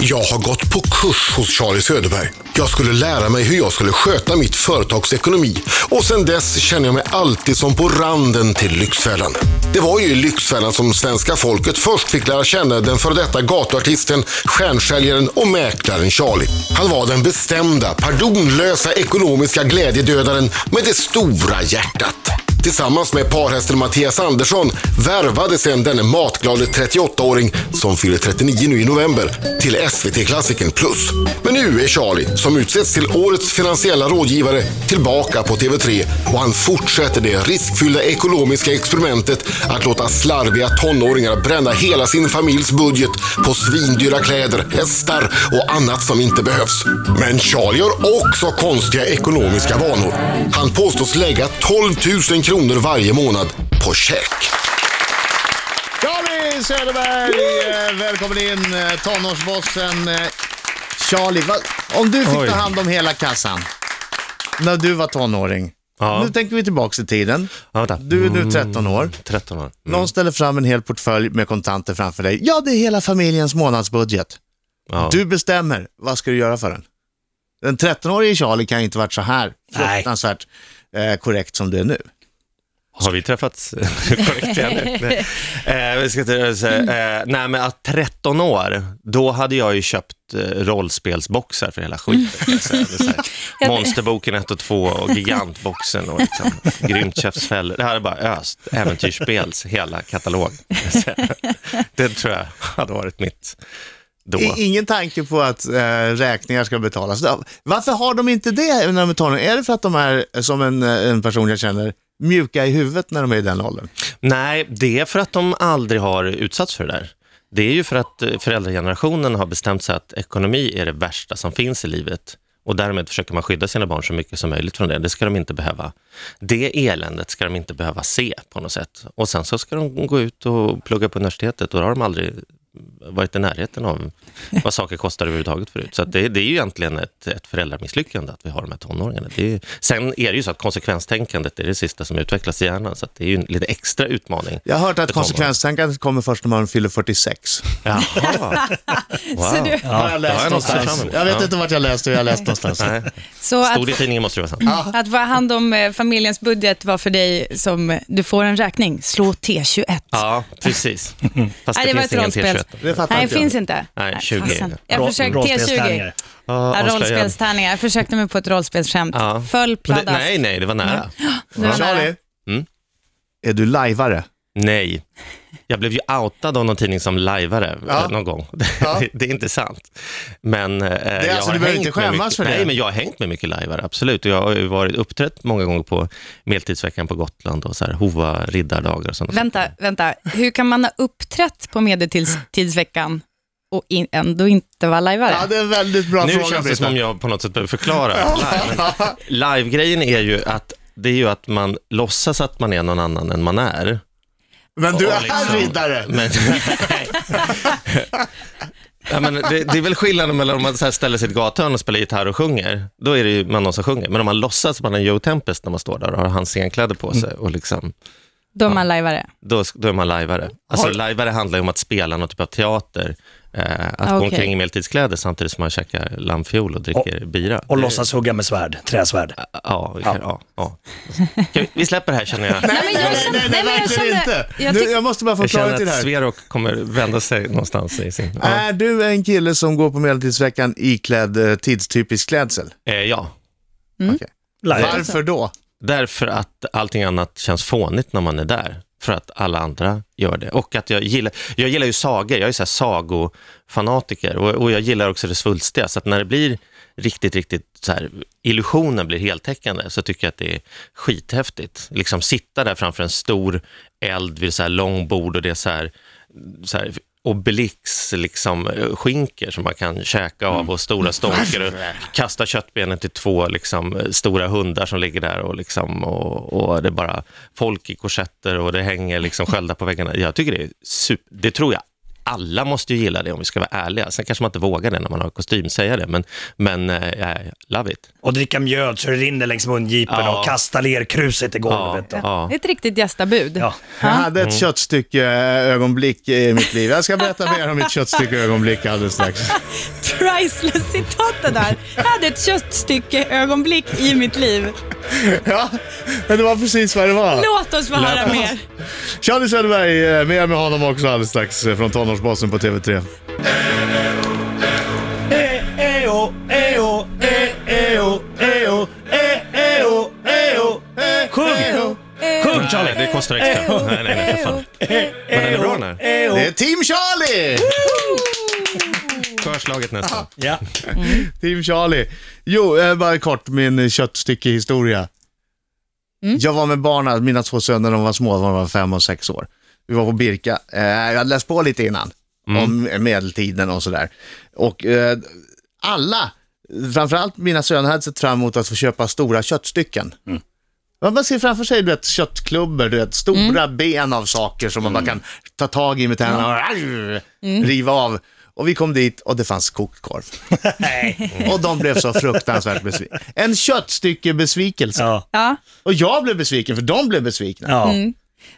Jag har gått på kurs hos Charlie Söderberg. Jag skulle lära mig hur jag skulle sköta mitt företags ekonomi och sen dess känner jag mig alltid som på randen till Lyxfällan. Det var ju i Lyxfällan som svenska folket först fick lära känna den före detta gatuartisten, stjärnsäljaren och mäklaren Charlie. Han var den bestämda, pardonlösa ekonomiska glädjedödaren med det stora hjärtat. Tillsammans med parhästen Mattias Andersson värvade sen denne matglade 38-åring, som fyller 39 nu i november, till SVT-klassikern Plus. Men nu är Charlie, som utsetts till årets finansiella rådgivare, tillbaka på TV3 och han fortsätter det riskfyllda ekonomiska experimentet att låta slarviga tonåringar bränna hela sin familjs budget på svindyra kläder, hästar och annat som inte behövs. Men Charlie har också konstiga ekonomiska vanor. Han påstås lägga 12 000 kronor varje månad på check. Charlie Söderberg, eh, välkommen in, eh, tonårsbossen. eh, Charlie, om du fick Oj. ta hand om hela kassan när du var tonåring. Ja. Nu tänker vi tillbaka i tiden. Ja, vänta. Du är nu 13 år. 13 år. Mm. Någon ställer fram en hel portfölj med kontanter framför dig. Ja, det är hela familjens månadsbudget. Ja. Du bestämmer, vad ska du göra för den? Den 13-årige Charlie kan inte varit så här fruktansvärt eh, korrekt som du är nu. Har vi träffats korrekt igen nu? Nej. Eh, vi ska säga, eh, nej, men att 13 år, då hade jag ju köpt eh, rollspelsboxar för hela skiten. Monsterboken 1 och 2 och Gigantboxen och liksom, Grymtkäftsfällor. Det här är bara öst. Äventyrsspels hela katalog. Det tror jag hade varit mitt då. Ingen tanke på att eh, räkningar ska betalas. Varför har de inte det när de är tonåringar? Är det för att de är, som en, eh, en person jag känner, mjuka i huvudet när de är i den åldern? Nej, det är för att de aldrig har utsatts för det där. Det är ju för att eh, föräldragenerationen har bestämt sig att ekonomi är det värsta som finns i livet. Och därmed försöker man skydda sina barn så mycket som möjligt från det. Det ska de inte behöva. Det eländet ska de inte behöva se på något sätt. Och sen så ska de gå ut och plugga på universitetet och då har de aldrig varit i närheten av vad saker kostar överhuvudtaget förut. Så att det, det är ju egentligen ett, ett föräldramisslyckande att vi har de här tonåringarna. Det är, sen är det ju så att konsekvenstänkandet är det sista som utvecklas i hjärnan, så att det är ju en lite extra utmaning. Jag har hört att konsekvenstänkandet kommer först när man fyller 46. Jaha. Wow. Så du- Ja, har jag läst att någonstans. Jag vet Ja. inte vart jag läste, jag har läst någonstans. Nej, Så att, stod i tidningen måste det vara sant. att vara hand om eh, familjens budget var för dig som, eh, du får en räkning, slå T21. Ja, precis. Fast Nej, det, det var ett ingen rollspel. T21. Det fattar Nej, inte finns jag. inte. Nej, 20. fasen. Jag försökte, T20. rollspelstärningar. Ja, Ja, rollspelstärningar. Jag försökte mig på ett rollspelsskämt. Ja. Föll pladask. nej, nej, det var nära. Det var nära. Charlie, Mm. är du lajvare? Nej. Jag blev ju outad av någon tidning som lajvare Ja. eh, någon gång. Ja. det är inte sant. Men eh, jag alltså, har du behöver inte med skämmas mycket, för det. Nej, men jag har hängt med mycket lajvare, absolut. Och jag har ju varit uppträtt många gånger på Medeltidsveckan på Gotland och så här, Hova riddardagar och sånt. Vänta, vänta. Hur kan man ha uppträtt på Medeltidsveckan och in, ändå inte vara lajvare? Ja, det är en väldigt bra Nu fråga, känns det som om jag på något sätt behöver förklara live. Live-grejen är ju att det är ju att man låtsas att man är någon annan än man är. Men du är liksom- riddare. Men, ja, men det, det är väl skillnaden mellan om man så här ställer sig i ett gathörn och spelar gitarr och sjunger, då är det ju man någon som sjunger. Men om man låtsas att man är Joe Tempest när man står där och har hans scenkläder på sig, och liksom, Då är man lajvare. då, då är man lajvare. Alltså Har- lajvare handlar ju om att spela någon typ av teater, eh, att Ah, gå omkring i medeltidskläder samtidigt som man käkar lammfiol och dricker bira. Och Det- låtsas hugga med svärd, träsvärd. Ja, ja. Ja, Ska vi, vi släpper det här känner jag. Nej, men jag Nej, känner- nej, nej, nej, men jag verkligen känner- inte. jag Nu, jag måste bara få Jag klarhet känner i det att här. Sverok kommer vända sig någonstans i sin... Ja. Är du en kille som går på Medeltidsveckan iklädd eh, tidstypisk klädsel? Eh, ja, Live. Varför då? Därför att allting annat känns fånigt när man är där. För att alla andra gör det. Och att jag gillar, jag gillar ju sagor, jag är så här sagofanatiker och, och jag gillar också det svulstiga. Så att när det blir riktigt, riktigt så här, illusionen blir heltäckande så tycker jag att det är skithäftigt. Liksom sitta där framför en stor eld vid så här lång bord och det är så här, så här Obelix liksom, eh, skinker som man kan käka av och stora stånkar och kasta köttbenen till två liksom, eh, stora hundar som ligger där och, liksom, och, och det är bara folk i korsetter och det hänger liksom sköldar på väggarna. Jag tycker det är super, det tror jag alla måste ju gilla det om vi ska vara ärliga. Sen kanske man inte vågar det när man har kostym säga det, men, men eh, love it. Och dricka mjöd så det rinner längs mungipen Ja. och kasta lerkruset i golvet. Ja. Ja. Ett riktigt gästabud. Ja. Jag hade ett köttstycke eh, ögonblick i mitt liv. Jag ska berätta mer om mitt köttstycke ögonblick alldeles strax. Priceless citat det där. Jag hade ett köttstycke ögonblick i mitt liv. Ja, men det var precis vad det var. Låt oss få höra mer. Charlie Söderberg, eh, mer med honom också alldeles strax eh, från Tonårsbossen på TV3. Sjung! Sjung Charlie! Det kostar extra. Nej, nej, nej, för fan. Men den är bra den här. Det är Team Charlie! Förslaget nästan. Ja. Team Charlie. Jo, eh, bara kort min köttstycke-historia. Jag var med barnen, mina två söner, de var små, de var fem och sex år. Vi var på Birka. Eh, jag hade läst på lite innan om medeltiden och sådär. Och eh, alla, framförallt mina söner, hade sett fram emot att få köpa stora köttstycken. Ja, Man ser framför sig du vet, köttklubbor, du vet, stora ben av saker som man bara kan ta tag i med tänderna och arr, riva av. Och vi kom dit och det fanns kokkorv. Nej. Och de blev så fruktansvärt besvikna. En köttstycke-besvikelse. Ja. Ja, Och jag blev besviken för de blev besvikna. Ja.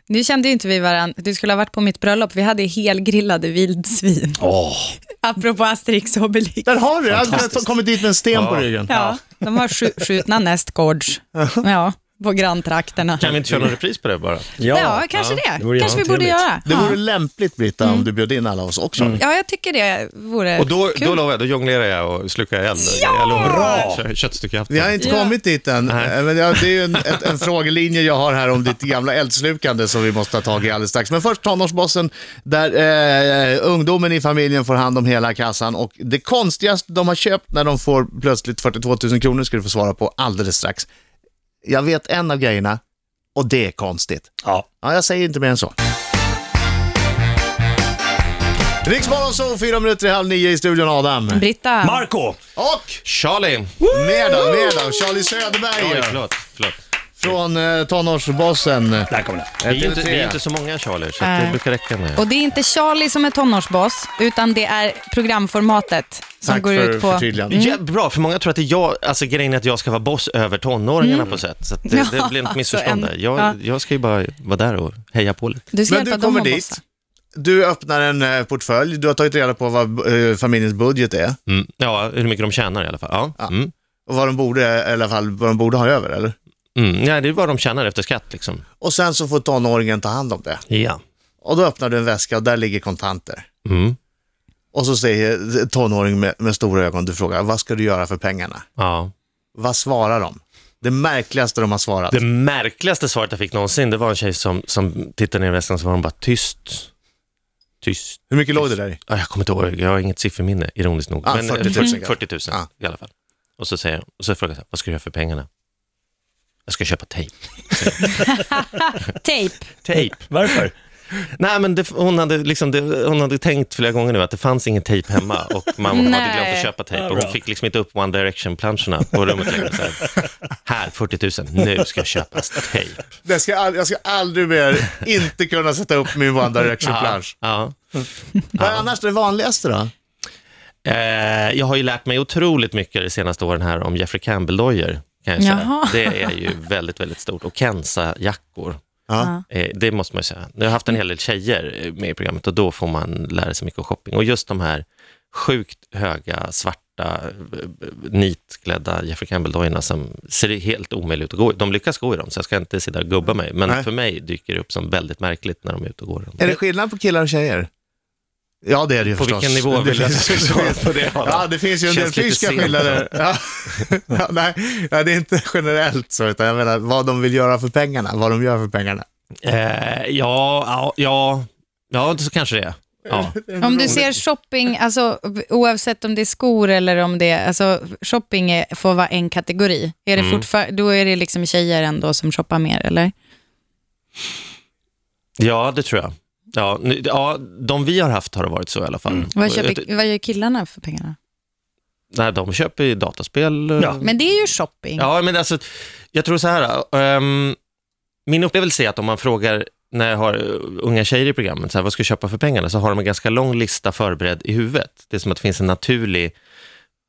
nu kände ju inte vi varandra. Du skulle ha varit på mitt bröllop. Vi hade helgrillade vildsvin. Åh. Apropå Asterix och Obelix. Där har du det. Jag har kommit dit med en sten på ryggen. Ja, de har skj- skjutna nästgårds. Ja, på granntrakterna. Kan vi inte köra någon repris på det bara? Ja, kanske det. det vore kanske vi borde göra. Det vore Ja. lämpligt Britta om du bjöd in alla oss också. ja, jag tycker det vore Och då, kul. då lovar jag, då jonglerar jag och slukar eld. Ja! Jag lovar. Vi har inte Ja. kommit dit än, Nej. Eh, men ja, det är ju en, ett, en frågelinje jag har här om ditt gamla eldslukande som vi måste ta tag i alldeles strax. Men först tonårsbossen, där eh, ungdomen i familjen får hand om hela kassan och det konstigaste de har köpt när de får plötsligt 42 000 kronor ska du få svara på alldeles strax. Jag vet en av grejerna och det är konstigt. Ja. Ja, jag säger inte mer än så. Riksmorgon så fyra minuter i halv nio i studion Adam. Britta, Marco! Och Charlie! med då, med då, Charlie Söderberg Oj, förlåt. förlåt. Från eh, tonårsbossen. Där kommer. Vi är, inte, TV3. vi är inte så många Charlie, så att Nej. det brukar räcka med. och det är inte Charlie som är tonårsboss, utan det är programformatet som Tack går för ut på... förtydligandet. Ja, bra, för många tror att det är jag, alltså grejen är att jag ska vara boss över tonåringarna på sätt. Så att det, det blir ett missförstånd där. Jag, ja. jag ska ju bara vara där och heja på lite. Du ska Men hjälpa du dem kommer dit, bossa. du öppnar en eh, portfölj, du har tagit reda på vad eh, familjens budget är Mm. Ja, hur mycket de tjänar i alla fall. Ja. Ja. Mm. och vad de borde, i alla fall vad de borde ha över, eller? Mm. ja, det är vad de tjänar efter skatt liksom. Och sen så får tonåringen ta hand om det. Ja. Och då öppnar du en väska och där ligger kontanter. Mm. Och så säger tonåringen med, med stora ögon, du frågar, vad ska du göra för pengarna? ja. Vad svarar de? Det märkligaste de har svarat. Det märkligaste svaret jag fick någonsin, det var en tjej som, som tittade ner i väskan så var hon bara tyst. Tyst. Hur mycket låg det där i? Ja, Jag kommer inte ihåg, jag har inget sifferminne, ironiskt nog. Ah, Men 40 000 eh, 40 kanske. 40 000 Ja. i alla fall. Och så, säger, och så frågar jag, vad ska du göra för pengarna? Jag ska köpa tejp. Tejp. Tejp? Varför? Nej, men det, hon, hade liksom, det, hon hade tänkt flera gånger nu att det fanns ingen tejp hemma och mamma hade glömt att köpa tejp Ja, och hon fick liksom inte upp One Direction-planscherna på rummet längre. Så här, här, 40 000, nu ska köpas tejp. Det ska, jag ska aldrig mer inte kunna sätta upp min One Direction-plansch. Ja. Vad är annars det vanligaste då? Eh, jag har ju lärt mig otroligt mycket de senaste åren här om Jeffrey Campbell-dojor. Kan jag säga. Jaha. Det är ju väldigt, väldigt stort. Och Kensa-jackor. Ja. Eh, det måste man ju säga. Jag har haft en hel del tjejer eh, med i programmet och då får man lära sig mycket om shopping. Och just de här sjukt höga, svarta, eh, nitklädda Jeffrey Campbell-dojorna som ser helt omöjligt ut att gå i. De lyckas gå i dem, så jag ska inte sitta och gubba mig. Men Nej. för mig dyker det upp som väldigt märkligt när de är ute och går. Är det skillnad på killar och tjejer? Ja, det är det ju På förstås. vilken nivå vill du att jag ska svara på det? Ja, det finns ju en del Känns fysiska skillnader. Ja. Ja, nej, det är inte generellt så, utan jag menar vad de vill göra för pengarna, vad de gör för pengarna. Eh, ja, ja, ja, ja, så kanske det är. Ja. Om du ser shopping, alltså, oavsett om det är skor eller om det är... Alltså, shopping är, får vara en kategori. Är det Mm. fortfar- då är det liksom tjejer ändå som shoppar mer, eller? ja, det tror jag. Ja, nu, ja, de vi har haft har det varit så i alla fall. Vad, Och jag- köper, vad gör killarna för pengarna? Nej, de köper ju dataspel. eh, Ja. Men det är ju shopping. Ja, men alltså, jag tror så här. ehm, min upplevelse är att om man frågar när jag har eh, unga tjejer i programmet, så här, vad ska jag köpa för pengarna? Så har de en ganska lång lista förberedd i huvudet. Det är som att det finns en naturlig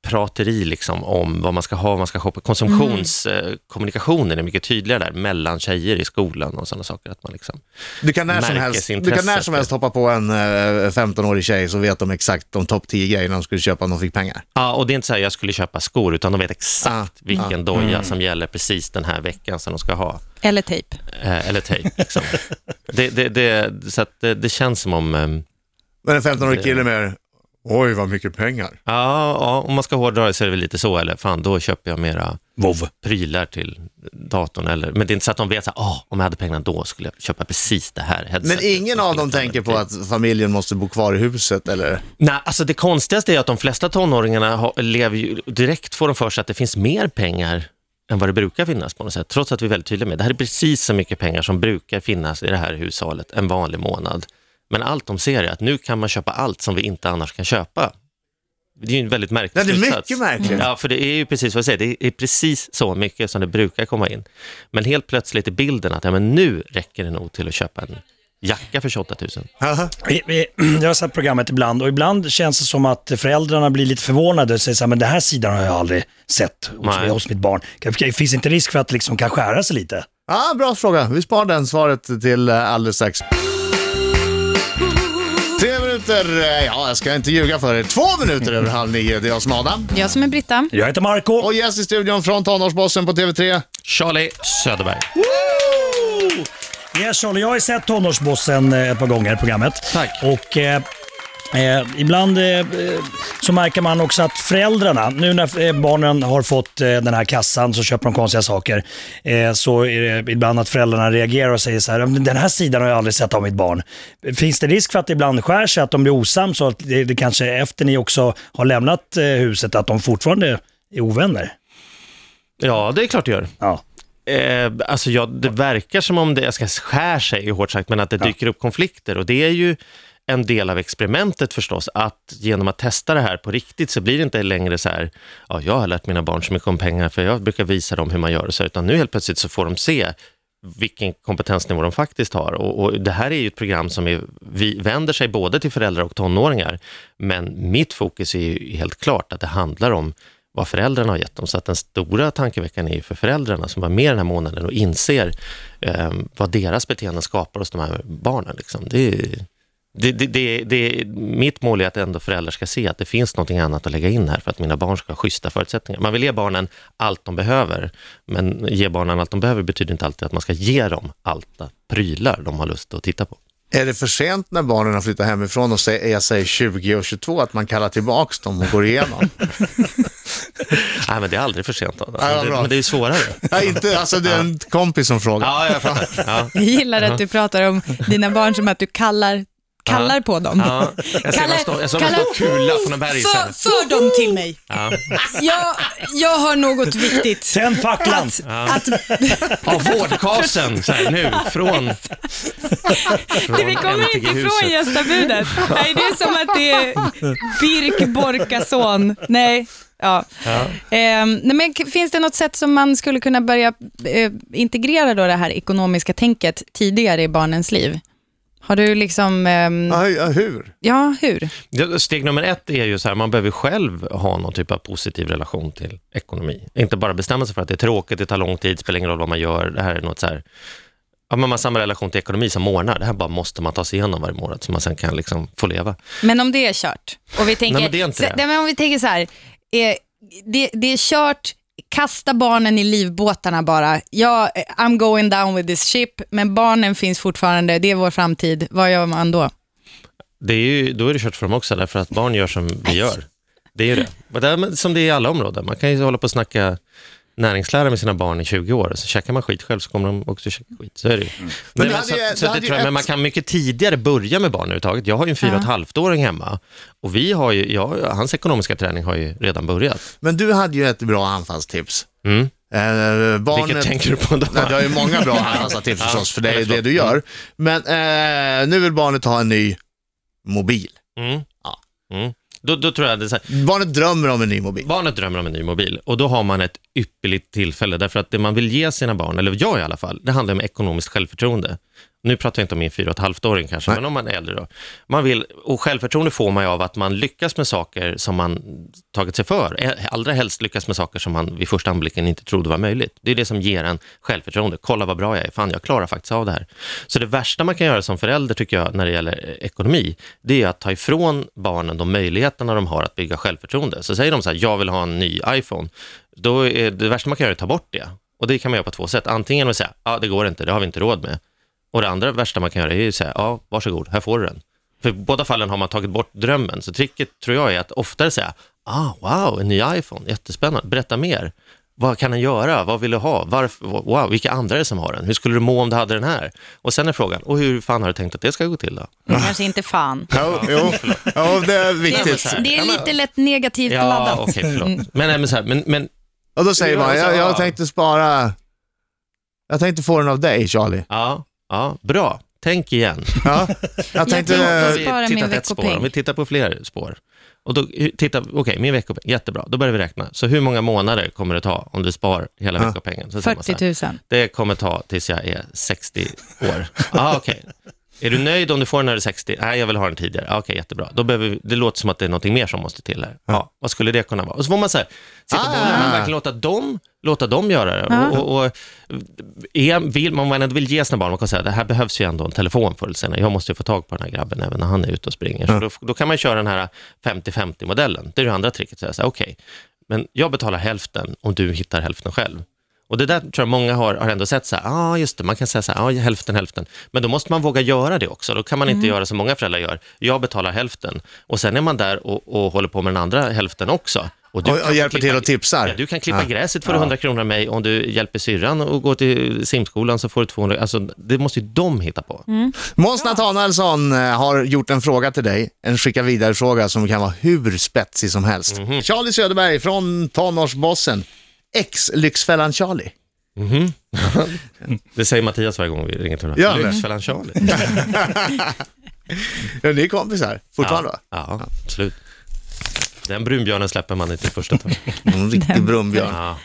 prateri liksom om vad man ska ha, vad man ska shoppa. Konsumtionskommunikationen är mycket tydligare där mellan tjejer i skolan och sådana saker. Att man liksom, Du kan när som helst, du kan när som helst hoppa på en eh, 15-årig tjej så vet de exakt de topp 10 grejerna de skulle köpa om de fick pengar. ja, och det är inte så här jag skulle köpa skor, utan de vet exakt Ah, vilken doja som gäller precis den här veckan som de ska ha. Eller tejp. Eh, eller tejp. Liksom. det, det, det, så att det, det känns som om... ehm, Men en 15-årig kille med oj vad mycket pengar. Ja, ja, om man ska hårdra det så är det väl lite så, eller fan, då köper jag mera Vov. prylar till datorn. Eller, men det är inte så att de vet att ah, om jag hade pengarna då skulle jag köpa precis det här headsetet. Men ingen av dem tänker på att familjen måste bo kvar i huset eller? Nej, alltså det konstigaste är att de flesta tonåringarna har, lever ju, direkt får de för sig att det finns mer pengar än vad det brukar finnas på något sätt, trots att vi är väldigt tydliga med det här är precis så mycket pengar som brukar finnas i det här hushållet en vanlig månad. Men allt de ser är att nu kan man köpa allt som vi inte annars kan köpa. Det är ju en väldigt märklig Nej, det är slutsats. mycket märkligt. Ja, för det är ju precis vad jag säger, det är precis så mycket som det brukar komma in. Men helt plötsligt är bilden att ja, men nu räcker det nog till att köpa en jacka för 28 000. Haha. Vi- vi- Jag har sett programmet ibland och ibland känns det som att föräldrarna blir lite förvånade och säger så här, men den här sidan har jag aldrig sett hos, Nej. hos mitt barn. Finns inte risk för att det liksom kan skära sig lite? Ja, bra fråga. Vi sparar den svaret till eh, alldeles strax. Minuter, eh, ja jag ska inte ljuga för er. Två minuter över halv nio. Det är jag som är Adam. Jag som är Britta. Jag heter Marco. Och gäst i studion från tonårsbossen på TV3. Charlie Söderberg. Yes, Charlie, jag har sett Tonårsbossen eh, ett par gånger, programmet. Tack. Och eh, eh, ibland eh, eh, så märker man också att föräldrarna, nu när eh, barnen har fått eh, den här kassan så köper de konstiga saker, eh, så är det ibland att föräldrarna reagerar och säger så här, "Men den här sidan har jag aldrig sett av mitt barn. Finns det risk för att det ibland skär sig, att de blir osams och att det, det kanske efter ni också har lämnat huset, att de fortfarande är ovänner? Ja, det är klart det gör. Ja. Eh, alltså ja, det verkar som om det, jag ska skär sig hårt sagt, men att det dyker upp konflikter och det är ju en del av experimentet förstås, att genom att testa det här på riktigt så blir det inte längre så här, ja, jag har lärt mina barn så mycket om pengar för jag brukar visa dem hur man gör och så, utan nu helt plötsligt så får de se vilken kompetensnivå de faktiskt har. Och, och det här är ju ett program som är, vi vänder sig både till föräldrar och tonåringar, men mitt fokus är ju helt klart att det handlar om vad föräldrarna har gett dem. Så att den stora tankeveckan är ju för föräldrarna som var med den här månaden och inser eh, vad deras beteenden skapar hos de här barnen. Liksom. Det, är- det, det, det, det, mitt mål är att ändå föräldrar ska se att det finns något annat att lägga in här för att mina barn ska ha schyssta förutsättningar. Man vill ge barnen allt de behöver, men ge barnen allt de behöver betyder inte alltid att man ska ge dem allt prylar de har lust att titta på. Är det för sent när barnen har flyttat hemifrån och sä- är sig 20 och 22 att man kallar tillbaks dem och går igenom? Nej, men det är aldrig för sent. Alltså, Ja, det, men det är ju svårare. Nej, inte, alltså det är en kompis som frågar. Ja, jag. Ja. Jag gillar att du pratar om dina barn som att du kallar, kallar på dem. Ja, jag ser man står, jag ser man Kalle- står kula från en berg. För, för dem till mig. Ja. Jag, jag har något viktigt. Tänd facklan! Att, Ja, vårdkasen, så här, nu, från, från Det, vi kommer inte ifrån gästabudet. Nej, det är som att det är Birk Borkason. Nej. Ja. Ehm, nej, men finns det något sätt som man skulle kunna börja eh, integrera då det här ekonomiska tänket tidigare i barnens liv? Har du liksom, ehm, Ja, ja, hur? ja hur? Steg nummer ett är ju så här, man behöver själv ha någon typ av positiv relation till ekonomi. Inte bara bestämma sig för att det är tråkigt, det tar lång tid, spelar ingen roll vad man gör. Det här är något så här, ja, men man har samma relation till ekonomi som månar. Det här bara måste man ta sig igenom varje månad så man sen kan liksom få leva. Men om det är kört, och vi tänker, Nej, men det är inte så- det. nej, men om vi tänker så här, eh, det, det är kört, kasta barnen i livbåtarna bara. Ja, eh, I'm going down with this ship, men barnen finns fortfarande, det är vår framtid. Vad gör man då? Det är ju, då är det kört för dem också, därför att barn gör som vi gör. Det är ju det. Är som det är i alla områden. Man kan ju hålla på och snacka näringslära med sina barn i 20 år, så käkar man skit själv så kommer de också käka skit. Så är det ju. Men du men, hade så, ju- så det jag, men ett- man kan mycket tidigare börja med barn överhuvudtaget. Jag har ju en fyra och ett halvt-åring hemma och vi har ju, ja, hans ekonomiska träning har ju redan börjat. Men du hade ju ett bra anfallstips. Mm. Eh, barnet... Vilket tänker du på då? Nej, du har ju många bra anfallstips förstås, för det är ju det du gör. Men eh, nu vill barnet ha en ny mobil. Mm. Ja. Mm. Då, då tror jag det är så här, Barnet drömmer om en ny mobil. Barnet drömmer om en ny mobil och då har man ett ypperligt tillfälle därför att det man vill ge sina barn, eller jag i alla fall, det handlar om ekonomiskt självförtroende. Nu pratar jag inte om min fyra och ett halvt-åring kanske, Nej. men om man är äldre då. Man vill, och självförtroende får man ju av att man lyckas med saker som man tagit sig för. Ä- Allra helst lyckas med saker som man vid första anblicken inte trodde var möjligt. Det är det som ger en självförtroende. Kolla vad bra jag är, fan jag klarar faktiskt av det här. Så det värsta man kan göra som förälder tycker jag när det gäller eh, ekonomi, det är att ta ifrån barnen de möjligheterna de har att bygga självförtroende. Så säger de så här, jag vill ha en ny iPhone, då är det värsta man kan göra är att ta bort det. Och det kan man göra på två sätt. Antingen att säga, ja det går inte, det har vi inte råd med. Och det andra värsta man kan göra är att säga, ja varsågod, här får du den. För i båda fallen har man tagit bort drömmen. Så tricket tror jag är att oftare säga, ah wow, en ny iPhone, jättespännande, berätta mer. Vad kan den göra? Vad vill du ha? Varför? Wow, vilka andra är det som har den? Hur skulle du må om du hade den här? Och sen är frågan, och hur fan har du tänkt att det ska gå till då? Kanske inte fan. Jo, jo, jo, det är Det viktigt. är, det är lite lätt negativt Ja, laddat. okej, förlåt. Men, nej, men, så här, men, men Och då säger man, jag, jag tänkte spara, jag tänkte få den av dig Charlie. ja, ja, bra. Tänk igen. Ja, jag tänkte, Eh, vi ett spår, veckopeng. om vi tittar på fler spår. Och då, hur- titta, okej, min veckopeng, jättebra, då börjar vi räkna. Så hur många månader kommer det ta om du spar hela Ja. veckopengen? Så säger man så här, 40 000. Det kommer ta tills jag är 60 år. Ah, okej. Är du nöjd om du får den när du är 60? Nej, jag vill ha den tidigare. Ah, okej, jättebra. Då behöver vi, det låter som att det är något mer som måste till här. Ja. vad skulle det kunna vara? Och så får man så här, sitta och Ah. bolla, men verkligen låta dem, låta dem göra det. Ja. Och, och, och, är, vill, man ändå vill ge sina barn, man kan säga det här behövs ju ändå en telefon förr eller senare. Jag måste ju få tag på den här grabben även när han är ute och springer. Så då, då kan man köra den här 50-50-modellen. Det är det andra tricket. Så jag säger, okej, men jag betalar hälften om du hittar hälften själv. Och det där tror jag många har, har ändå sett så här, ja ah, just det, man kan säga så här, ja hälften, hälften. Men då måste man våga göra det också. Då kan man inte göra som många föräldrar gör, jag betalar hälften. Och sen är man där och, och håller på med den andra hälften också. du och, kan och få hjälper klippa- till och tipsar. Ja, du kan klippa gräset för 100 kronor av mig, om du hjälper syrran och går till simskolan så får du 200, alltså det måste ju de hitta på. Måns Nathanaelsson eh, har gjort en fråga till dig, en skicka vidare-fråga som kan vara hur spetsig som helst. Mhm. Charlie Söderberg från tonårsbossen, ex-Lyxfällan Charlie. Mhm. det säger Mattias varje gång vi ringer till honom. det? Lyxfällan Charlie. Ja, ni är kompisar fortfarande va? Ja, ja, absolut. Den brunbjörnen släpper man inte i första taget. En riktig brunnbjörn. Ja.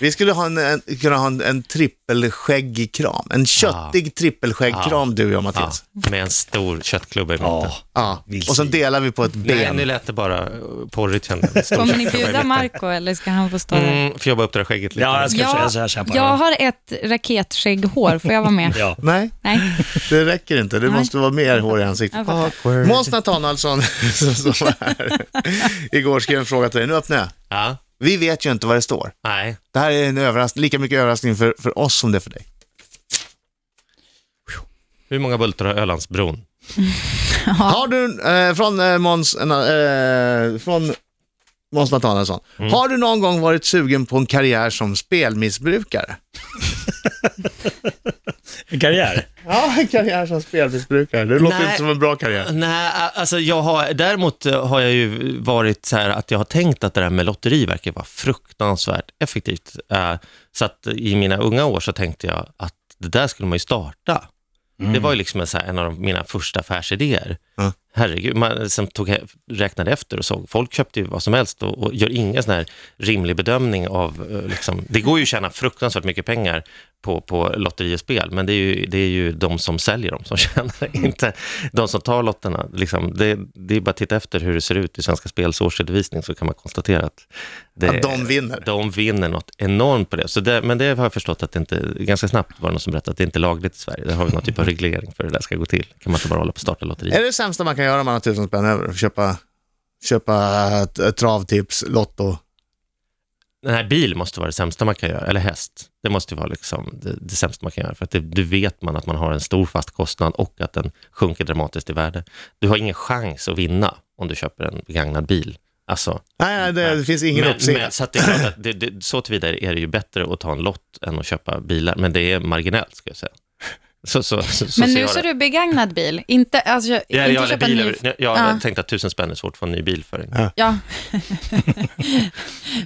Vi skulle ha en, en, kunna ha en, en trippelskäggig kram. En köttig trippelskäggkram du och jag Ja, Mattias. med en stor köttklubba i mitten. Ja. Ja. Vill Och så delar vi på ett Nej, ben. nu lät det bara porrigt jag. Kommer ni bjuda. Marco eller ska han få stå där? Mm, får upp det där skägget lite. Ja, jag ska Ja, försöka så här kämpa. Jag har ett raketskägghår, får jag vara med? Ja. Nej, Nej. det räcker inte. Det Nej. måste vara mer hår i ansiktet. Jag. Måns Nathanaelsson som var här igår skrev en fråga till dig. Nu öppnar jag. Ja, Vi vet ju inte vad det står. nej. Det här är en överraskning, lika mycket överraskning för, för oss som det är för dig. Hur många bultar har Ölandsbron? Har du, eh, från eh, Måns, eh, från Måns Nathanaelsson, Mm. har du någon gång varit sugen på en karriär som spelmissbrukare? En karriär. Ja, en karriär som spelmissbrukare. Det låter Nej. inte som en bra karriär. Nej, alltså jag har, däremot har jag ju varit så här att jag har tänkt att det där med lotteri verkar vara fruktansvärt effektivt. Eh, Så att i mina unga år så tänkte jag att det där skulle man ju starta. Det var ju liksom en, så här, en av de- mina första affärsidéer. Ja. Herregud, man som tog, räknade efter och såg, folk köpte ju vad som helst och, och gör ingen sån här rimlig bedömning av, eh, liksom, det går ju att tjäna fruktansvärt mycket pengar på, på lotteri och spel, men det är, ju, det är ju de som säljer dem som tjänar, inte de som tar lotterna. Liksom, det, det är bara att titta efter hur det ser ut i Svenska Spels årsredovisning så kan man konstatera att, det, Att de vinner. de vinner något enormt på det. Så det. Men det har jag förstått att det inte, ganska snabbt var det någon som berättade att det inte är lagligt i Sverige. Det har vi någon typ av reglering för hur det där ska gå till. kan man inte bara hålla på och starta Är lotterier. det det sämsta man kan göra om man har tusen spänn över? Köpa, köpa ett, ett travtips, Lotto? Den här bil måste vara det sämsta man kan göra, eller häst. Det måste vara liksom det, det sämsta man kan göra, för att det, du vet man att man har en stor fast kostnad och att den sjunker dramatiskt i värde. Du har ingen chans att vinna om du köper en begagnad bil. Alltså, Nej, nej det, det finns ingen uppsida. så att det är klart att det, det, så tillvidare är det ju bättre att ta en lott än att köpa bilar, men det är marginellt, ska jag säga. Så, så, så, Men ser nu jag det. du begagnad bil, inte, alltså, Ja, inte jag, köpa bil, ny... över- jag Ja. tänkte att tusen spänn är svårt att få en ny bil för. Ja,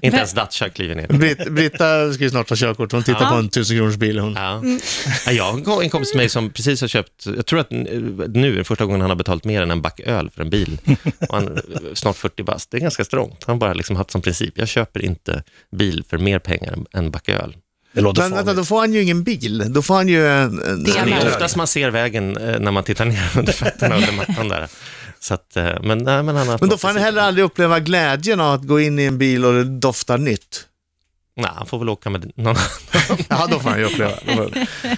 Inte ens Dacia kliver ner. Britt, Britta ska ju snart ta körkort, hon tittar Ja. på en tusen kronors bil. Hon. Ja. Ja, Jag har en kompis med mig som precis har köpt, jag tror att nu är det första gången han har betalt mer än en back öl för en bil. Och han är snart 40 bast. Det är ganska strångt. Han har bara liksom haft som princip, jag köper inte bil för mer pengar än en back öl. Det låter Men vänta, då får han ju ingen bil. Då får han ju en... en Det är oftast man ser vägen eh, när man tittar ner under fötterna under mattan där. Så att, eh, men, nej, men, han har men då får han heller aldrig uppleva glädjen av att gå in i en bil och det doftar nytt. Nej, han får väl åka med någon Ja, då får han ju uppleva.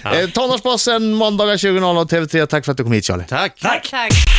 Han. Eh, Tonårsbossen, måndagar 20.00 TV3. Tack för att du kom hit Charlie. Tack! Tack.